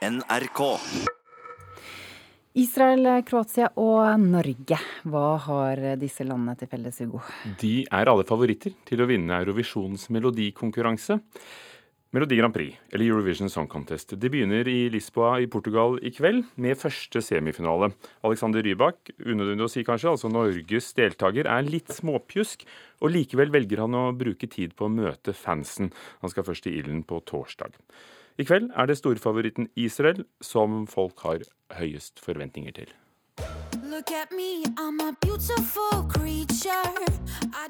NRK. Israel, Kroatia og Norge. Hva har disse landene til felles, Hugo? De er alle favoritter til å vinne Eurovisjonens melodikonkurranse. Melodi Grand Prix, eller Eurovision Song Contest. Det begynner i Lisboa i Portugal i kveld, med første semifinale. Alexander Rybak, unødvendig å si kanskje, altså Norges deltaker, er litt småpjusk, og likevel velger han å bruke tid på å møte fansen. Han skal først i ilden på torsdag. I kveld er det storfavoritten Israel som folk har høyest forventninger til. Look at me, I'm a beautiful creature.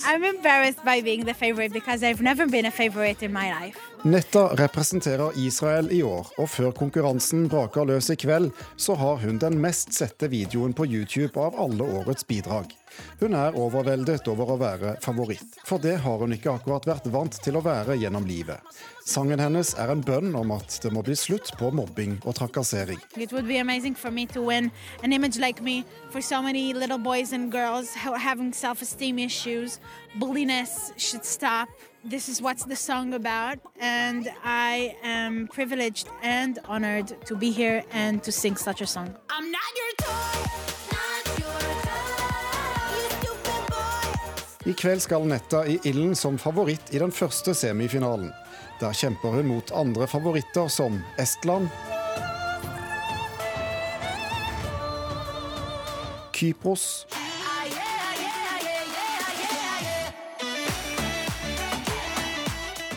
I'm embarrassed by being the favorite because I've never been a favorite in my life. Netta representerer Israel i år, og før konkurransen braker løs i kveld, så har hun den mest sette videoen på YouTube av alle årets bidrag. Hun er overveldet over å være favoritt, for det har hun ikke akkurat vært vant til å være gjennom livet. Sangen hennes er en bønn om at det må bli slutt på mobbing og trakassering. It would be for me to win an image like me for so many little boys and girls having self-esteem issues. Bulliness should stop. This is what the song about, and I am privileged and honored to be here and to sing such a song. I'm not your toy. I kveld skal Netta i ilden som favoritt i den første semifinalen. Der kjemper hun mot andre favoritter som Estland, Kypros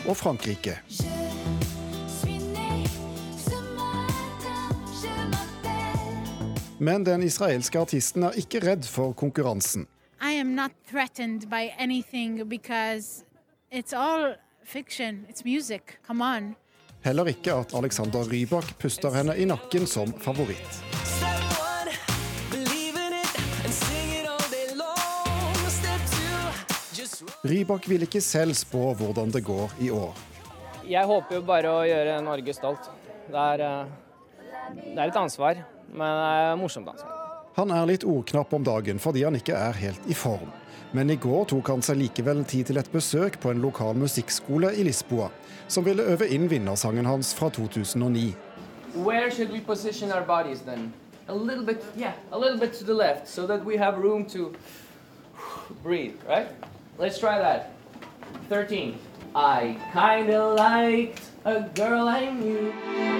og Frankrike. Men den israelske artisten er ikke redd for konkurransen. Am not threatened by anything because it's all fiction. It's music. Come on. Heller ikke at Alexander Rybak puster henne i nakken som favoritt. Rybak vil ikke selv spå hvordan det går i år. Jeg håper jo bare å gjøre Norge stolt. Det er, eh, det er et ansvar, men det er morsomt ansvar. Han er litt ordknapp om dagen fordi han ikke er helt i form. Men i går tok han seg likevel tid til et besøk på en lokal musikkskole i Lisboa, som ville øve inn vinnersangen hans fra 2009. Where should we position our bodies then? A little bit, yeah, a little bit to the left, so that we have room to breathe, right? Let's try that. 13. I kinda liked a girl I knew.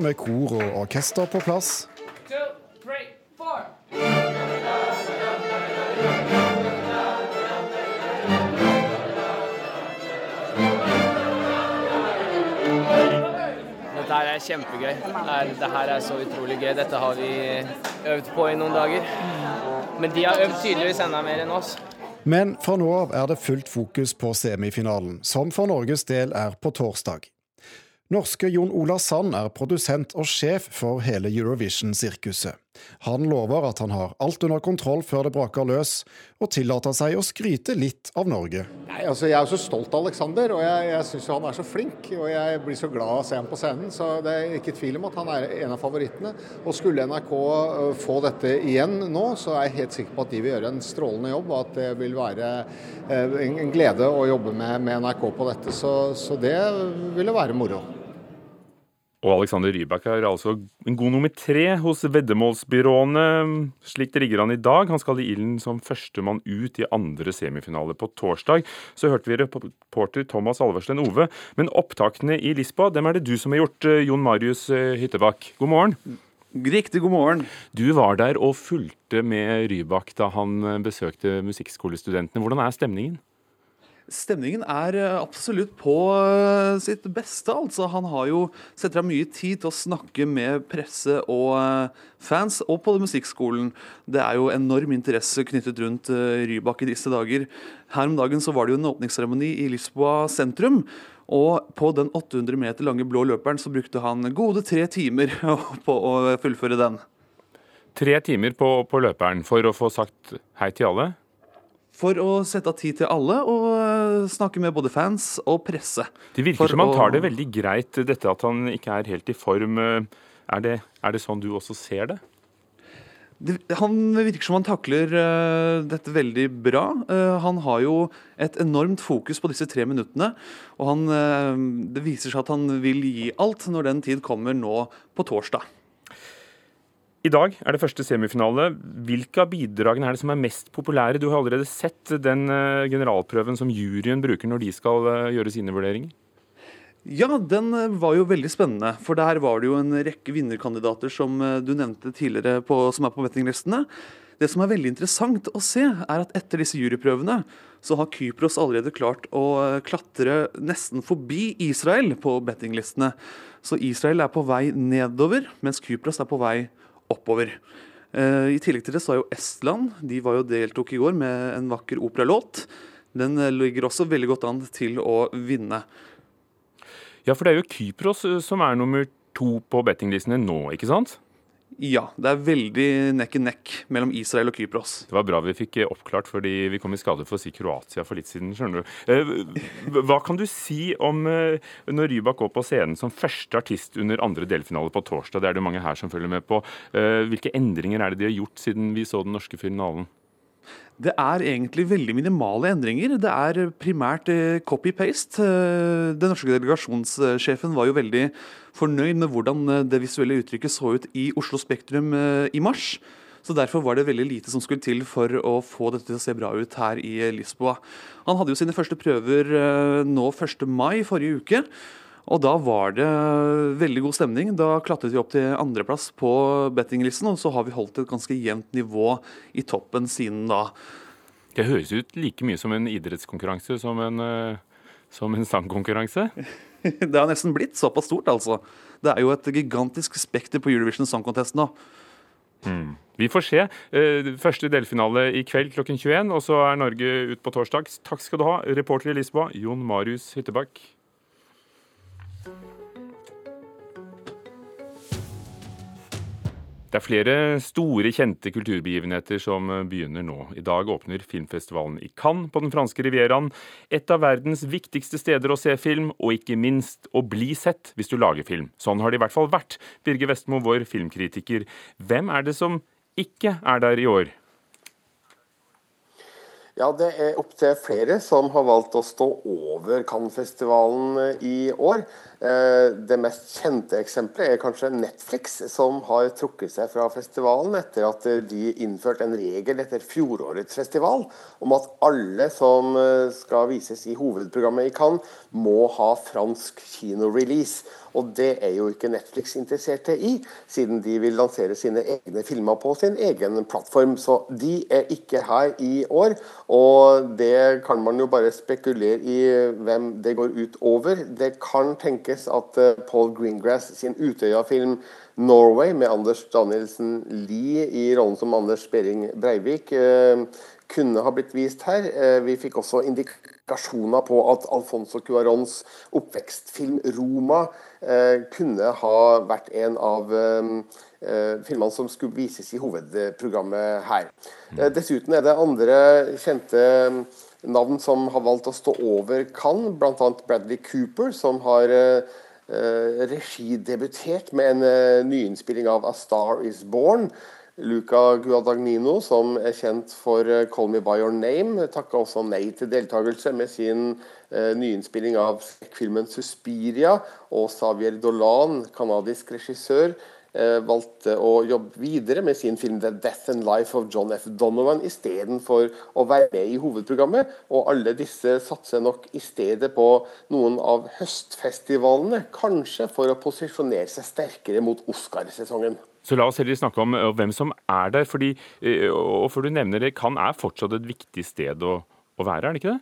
Og med kor og orkester på plass. Dette her er kjempegøy. Dette her er så utrolig gøy. Dette har vi øvd på i noen dager. Men de har øvd tydeligvis enda mer enn oss. Men fra nå av er det fullt fokus på semifinalen, som for Norges del er på torsdag. Norske Jon Ola Sand er produsent og sjef for hele Eurovision-sirkuset. Han lover at han har alt under kontroll før det braker løs, og tillater seg å skryte litt av Norge. Nei, altså, jeg er jo så stolt av Alexander, og jeg, jeg syns han er så flink. Og jeg blir så glad av å se ham på scenen, så det er ikke tvil om at han er en av favorittene. Og skulle NRK øh, få dette igjen nå, så er jeg helt sikker på at de vil gjøre en strålende jobb, og at det vil være øh, en glede å jobbe med, med NRK på dette. Så, så det ville være moro. Og Alexander Rybak er altså en god nummer tre hos veddemålsbyråene. Slik det ligger an i dag. Han skal i ilden som førstemann ut i andre semifinale på torsdag. Så hørte vi reporter Thomas Alversten Ove. Men opptakene i Lisboa, dem er det du som har gjort, eh, Jon Marius eh, Hyttebakk. God morgen. Riktig god morgen. Du var der og fulgte med Rybak da han eh, besøkte musikkskolestudentene. Hvordan er stemningen? Stemningen er eh, absolutt på eh, sitt beste. altså. Han har jo setter av mye tid til å snakke med presse og eh, fans, og på musikkskolen. Det er jo enorm interesse knyttet rundt Rybak i disse dager. Her om dagen så var det jo en åpningsseremoni i Lisboa sentrum. Og på den 800 meter lange blå løperen så brukte han gode tre timer på å fullføre den. Tre timer på, på løperen for å få sagt hei til alle? For å sette av tid til alle og eh, snakke med både fans og presse. Det virker som han tar det veldig greit, dette at han ikke er helt i form. Er det, er det sånn du også ser det? det, han virker som han takler uh, dette veldig bra. Han har jo et enormt fokus på disse tre minuttene. Og han, det viser seg at han vil gi alt når den tid kommer nå på torsdag. I dag er det første semifinale. Hvilke av bidragene er det som er mest populære? Du har allerede sett den generalprøven som juryen bruker når de skal gjøre sine vurderinger. Ja, den eh, var jo veldig spennende. For der var det jo en rekke vinnerkandidater som eh, du nevnte tidligere, på, som er på bettinglistene. Det som er veldig interessant å se, er at etter disse juryprøvene så har Kypros allerede klart å eh, klatre nesten forbi Israel på bettinglistene. Så Israel er på vei nedover, mens Kypros er på vei oppover. I tillegg til det så har jo Estland de var jo deltok i går med en vakker operalåt. Den ligger også veldig godt an til å vinne. Ja, for det er jo Kypros eh, som er nummer to på bettinglistene nå, ikke sant? Ja, det er veldig nekk i nekk mellom Israel og Kypros. Det var bra vi fikk eh, oppklart, fordi vi kom i skade for å si Kroatia for litt siden. skjønner du. Eh, hva kan du si om når Rybak går på scenen som første artist under andre delfinale på torsdag? Det er det mange her som følger med på. Hvilke endringer er det de har gjort siden vi så den norske finalen? Det er egentlig veldig minimale endringer. Det er primært eh, copy-paste. Eh, den norske delegasjonssjefen var jo veldig fornøyd med hvordan eh, det visuelle uttrykket så ut i Oslo Spektrum i mars. Så Derfor var det veldig lite som skulle til for å få dette til å se bra ut her i Lisboa. Han hadde jo sine første prøver nå 1. mai forrige uke. Og da var det veldig god stemning. Da klatret vi opp til andreplass på bettinglisten, og så har vi holdt et ganske jevnt nivå i toppen siden da. Det høres ut like mye som en idrettskonkurranse som en, eh, som en sangkonkurranse? det har nesten blitt såpass stort, altså. Det er jo et gigantisk spekter på Eurovision Song Contest nå. Mm. Vi får se. Eh, første delfinale i kveld klokken 21, og så er Norge ut på torsdag. Takk skal du ha, reporter i Lisboa, Jon Marius Hyttebakk. Det er flere store, kjente kulturbegivenheter som begynner nå. I dag åpner filmfestivalen i Cannes på den franske rivieraen. Et av verdens viktigste steder å se film, og ikke minst å bli sett hvis du lager film. Sånn har det i hvert fall vært. Birger Vestmo, vår filmkritiker. Hvem er det som ikke er der i år? Ja, det er opptil flere som har valgt å stå over Cannes-festivalen i år. Eh, det mest kjente eksempelet er kanskje Netflix, som har trukket seg fra festivalen etter at de innførte en regel etter fjorårets festival om at alle som eh, skal vises i hovedprogrammet i Cannes, må ha fransk kinorelease. Og det er jo ikke Netflix interesserte i, siden de vil lansere sine egne filmer på sin egen plattform. Så de er ikke her i år. Og det kan man jo bare spekulere i hvem det går ut over. Det kan tenkes at eh, Paul Greengrass sin Utøya-film 'Norway' med Anders Danielsen Lie i rollen som Anders Behring Breivik eh, kunne ha blitt vist her. Eh, vi fikk også indikasjoner på at Alfonso Cuarons oppvekstfilm 'Roma' kunne ha vært en av filmene som skulle vises i hovedprogrammet her. Dessuten er det andre kjente navn som har valgt å stå over Cannes, bl.a. Bradley Cooper, som har regidebutert med en nyinnspilling av 'A Star Is Born'. Luca Guadagnino, som er kjent for 'Call Me By Your Name', takka også nei til deltakelse med sin eh, nyinnspilling av filmen 'Suspiria'. Og Xavier Dolan, canadisk regissør, eh, valgte å jobbe videre med sin film 'The Death and Life of John F. Donovan' istedenfor å være med i hovedprogrammet. Og alle disse satser nok i stedet på noen av høstfestivalene, kanskje for å posisjonere seg sterkere mot Oscarsesongen. Så la oss heller snakke om uh, hvem som er der. fordi, uh, og for du nevner det, Cannes er fortsatt et viktig sted å, å være, er det ikke det?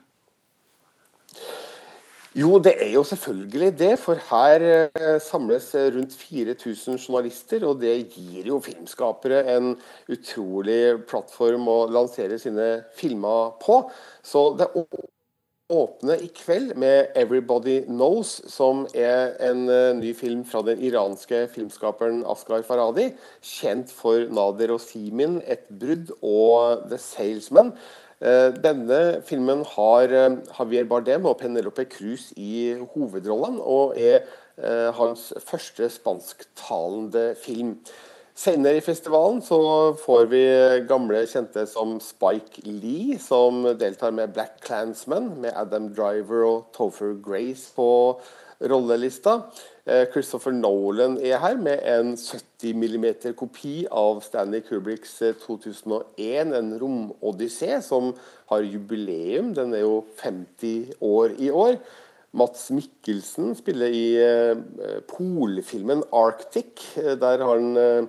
Jo, det er jo selvfølgelig det. For her uh, samles rundt 4000 journalister. Og det gir jo filmskapere en utrolig plattform å lansere sine filmer på. Så det åpner åpne i kveld med 'Everybody Knows', som er en uh, ny film fra den iranske filmskaperen Askar Faradi. Kjent for 'Nader og Simin', 'Et brudd' og 'The Salesman'. Uh, denne filmen har uh, Javier Bardem og Penelope Cruz i hovedrollene, og er hans første spansktalende film. Senere i festivalen så får vi gamle kjente som Spike Lee, som deltar med Black Clansman, med Adam Driver og Topher Grace på rollelista. Eh, Christopher Nolan er her med en 70 mm kopi av Stanley Kubricks 2001, eh, en romodyssé, som har jubileum. Den er jo 50 år i år. Mats Mikkelsen spiller i eh, polfilmen 'Arctic'. Der han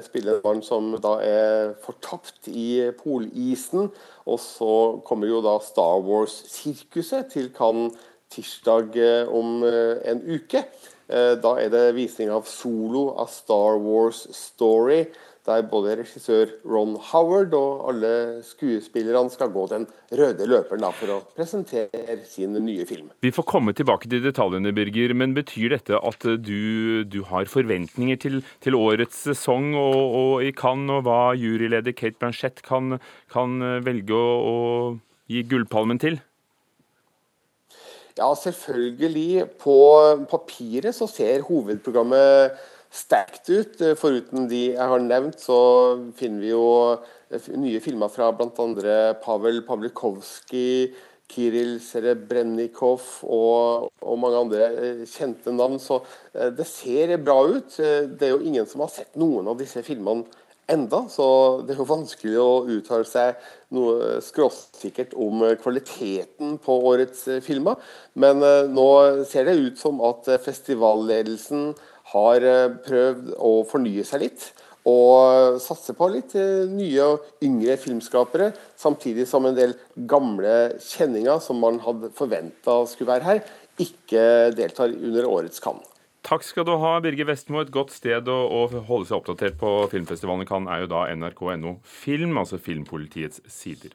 spiller en mann som da er fortapt i polisen. Og så kommer jo da Star Wars-sirkuset til Cannes tirsdag om en uke. Eh, da er det visning av Solo, av Star Wars Story, der både regissør Ron Howard og alle skuespillerne skal gå den røde løperen for å presentere sin nye film. Vi får komme tilbake til detaljene, Birger, men betyr dette at du, du har forventninger til, til, årets sesong og, og i Cannes, og hva juryleder Kate Blanchett kan, kan velge å, å gi gullpalmen til? Ja, selvfølgelig. På papiret så ser hovedprogrammet sterkt ut. Foruten de jeg har nevnt, så finner vi jo nye filmer fra bl.a. Pavel Pavlikovskij, Kiril Serebrennikov og, og, mange andre eh, kjente navn. Så eh, det ser bra ut. Det er jo ingen som har sett noen av disse filmene enda, så det er jo vanskelig å uttale seg noe skråsikkert om kvaliteten på årets eh, filmer. Men eh, nå ser det ut som at festivalledelsen har eh, prøvd å fornye seg litt. Og satse på litt nye og yngre filmskapere, samtidig som en del gamle kjenninger som man hadde forventa skulle være her, ikke deltar under årets Cannes. Takk skal du ha, Birger Vestmo. Et godt sted å, å holde seg oppdatert på filmfestivalen Cannes er jo da nrk.no film, altså Filmpolitiets sider.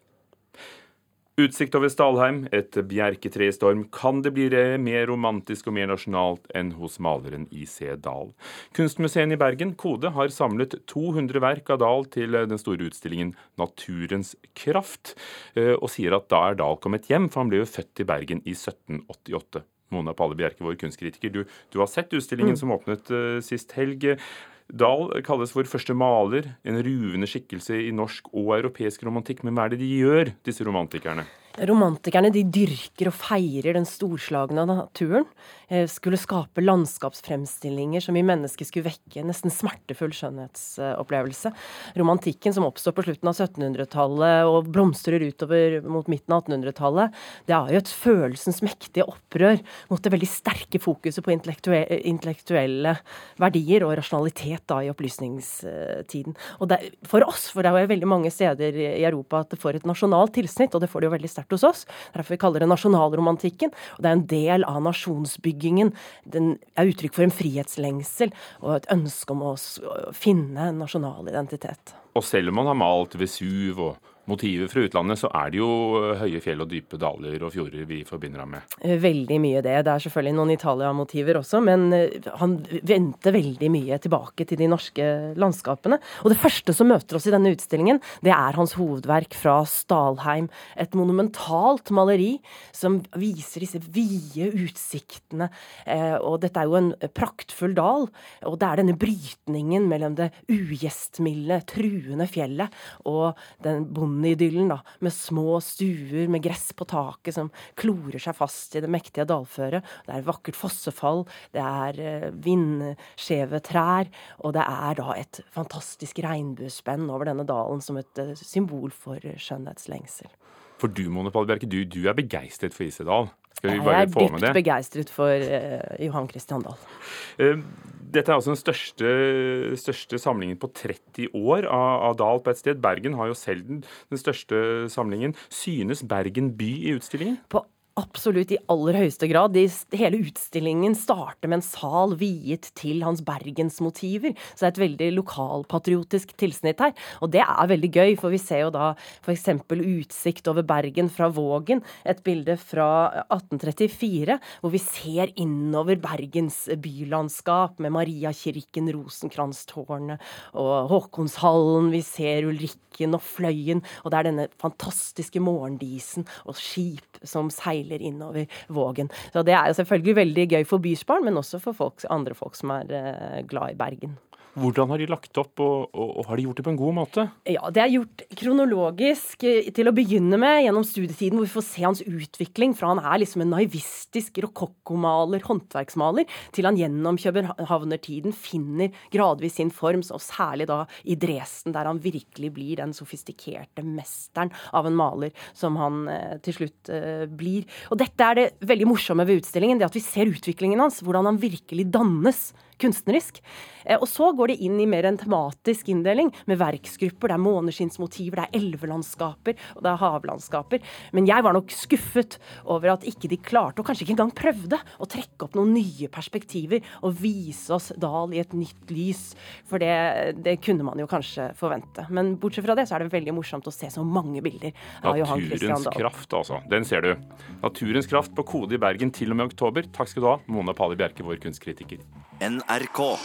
Utsikt over Stalheim, et bjerketre i storm. Kan det bli mer romantisk og mer nasjonalt enn hos maleren I.C. Dahl? Kunstmuseet i Bergen, Kode, har samlet 200 verk av Dahl til den store utstillingen Naturens kraft, eh, og sier at da er Dahl kommet hjem, for han ble jo født i Bergen i 1788. Mona Palle Bjerke, vår kunstkritiker. Du, du har sett utstillingen mm. som åpnet uh, sist helg. Dahl kalles vår første maler, en ruvende skikkelse i norsk og europeisk romantikk. Men hva er det de gjør, disse romantikerne? Romantikerne de dyrker og feirer den storslagne naturen. Eh, skulle skape landskapsfremstillinger som i mennesket skulle vekke nesten smertefull skjønnhetsopplevelse. Romantikken som oppstår på slutten av 1700-tallet og blomstrer utover mot midten av 1800-tallet, det er jo et følelsens mektige opprør mot det veldig sterke fokuset på intellektuelle verdier og rasjonalitet da i opplysningstiden. Og det, for oss, for det er jo veldig mange steder i Europa at det får et nasjonalt tilsnitt, og det får det jo veldig sterkt sterkt hos oss. Derfor vi kaller det nasjonalromantikken. Og det er en del av nasjonsbyggingen. Den er uttrykk for en frihetslengsel og et ønske om å finne en nasjonal identitet. Og selv om man har malt Vesuv og motiver fra utlandet, så er det jo eh, høye fjell og dype daler og fjorder vi forbinder ham med. Eh, veldig mye det. Det er selvfølgelig noen Italia-motiver også, men eh, han venter veldig mye tilbake til de norske landskapene. Og det første som møter oss i denne utstillingen, det er hans hovedverk fra Stalheim. Et monumentalt maleri som viser disse vide utsiktene. Og dette er jo en praktfull dal, og det er denne brytningen mellom det ugjestmilde, truende fjellet og den bonden Bondeidyllen, da, med små stuer med gress på taket som klorer seg fast i det mektige dalføret. Det er vakkert fossefall, det er eh, vindskjeve trær, og det er da et fantastisk regnbuespenn over denne dalen som et eh, symbol for skjønnhetslengsel. For du, Mone Pallbjerke, du, du er begeistret for Isedal? Jeg er dypt begeistret for uh, Johan Christian Dahl. Uh, dette er altså den største, største, samlingen på 30 år av, av Dahl på et sted. Bergen har jo selv den, den største samlingen. Synes Bergen by i utstillingen? På Absolutt, i aller høyeste grad. De, hele utstillingen starter med en sal viet til hans bergensmotiver. Så det er et veldig lokalpatriotisk tilsnitt her. Og det er veldig gøy, for vi ser jo da f.eks. utsikt over Bergen fra Vågen. Et bilde fra 1834 hvor vi ser innover Bergens bylandskap med Mariakirken, Rosenkrantztårnet og Håkonshallen. Vi ser Ulrikken og Fløyen, og det er denne fantastiske morgendisen og skip som seiler seiler innover Vågen. Så det er jo selvfølgelig veldig gøy for bysbarn, men også for folk, andre folk som er uh, glad i Bergen. Hvordan har de lagt opp, og, og, og har de gjort det på en god måte? Ja, Det er gjort kronologisk eh, til å begynne med gjennom studietiden, hvor vi får se hans utvikling fra han er liksom en naivistisk rokokkomaler, håndverksmaler, til han gjennom københavnertiden finner gradvis sin form, og særlig da i Dresden, der han virkelig blir den sofistikerte mesteren av en maler som han eh, til slutt eh, blir. Og dette er det veldig morsomme ved utstillingen, det at vi ser utviklingen hans, hvordan han virkelig dannes kunstnerisk. Eh, og så går det inn i mer en tematisk inndeling, med verksgrupper. Det er måneskinnsmotiver, det er elvelandskaper og det er havlandskaper. Men jeg var nok skuffet over at ikke de klarte, og kanskje ikke engang prøvde, å trekke opp noen nye perspektiver og vise oss Dal i et nytt lys. For det, det kunne man jo kanskje forvente. Men bortsett fra det, så er det veldig morsomt å se så mange bilder av Johan Christian Dahl. Naturens kraft, altså. Den ser du. Naturens kraft på Kode i Bergen til og med oktober. Takk skal du ha, Mona Pali Bjerke, vår kunstkritiker. NRK.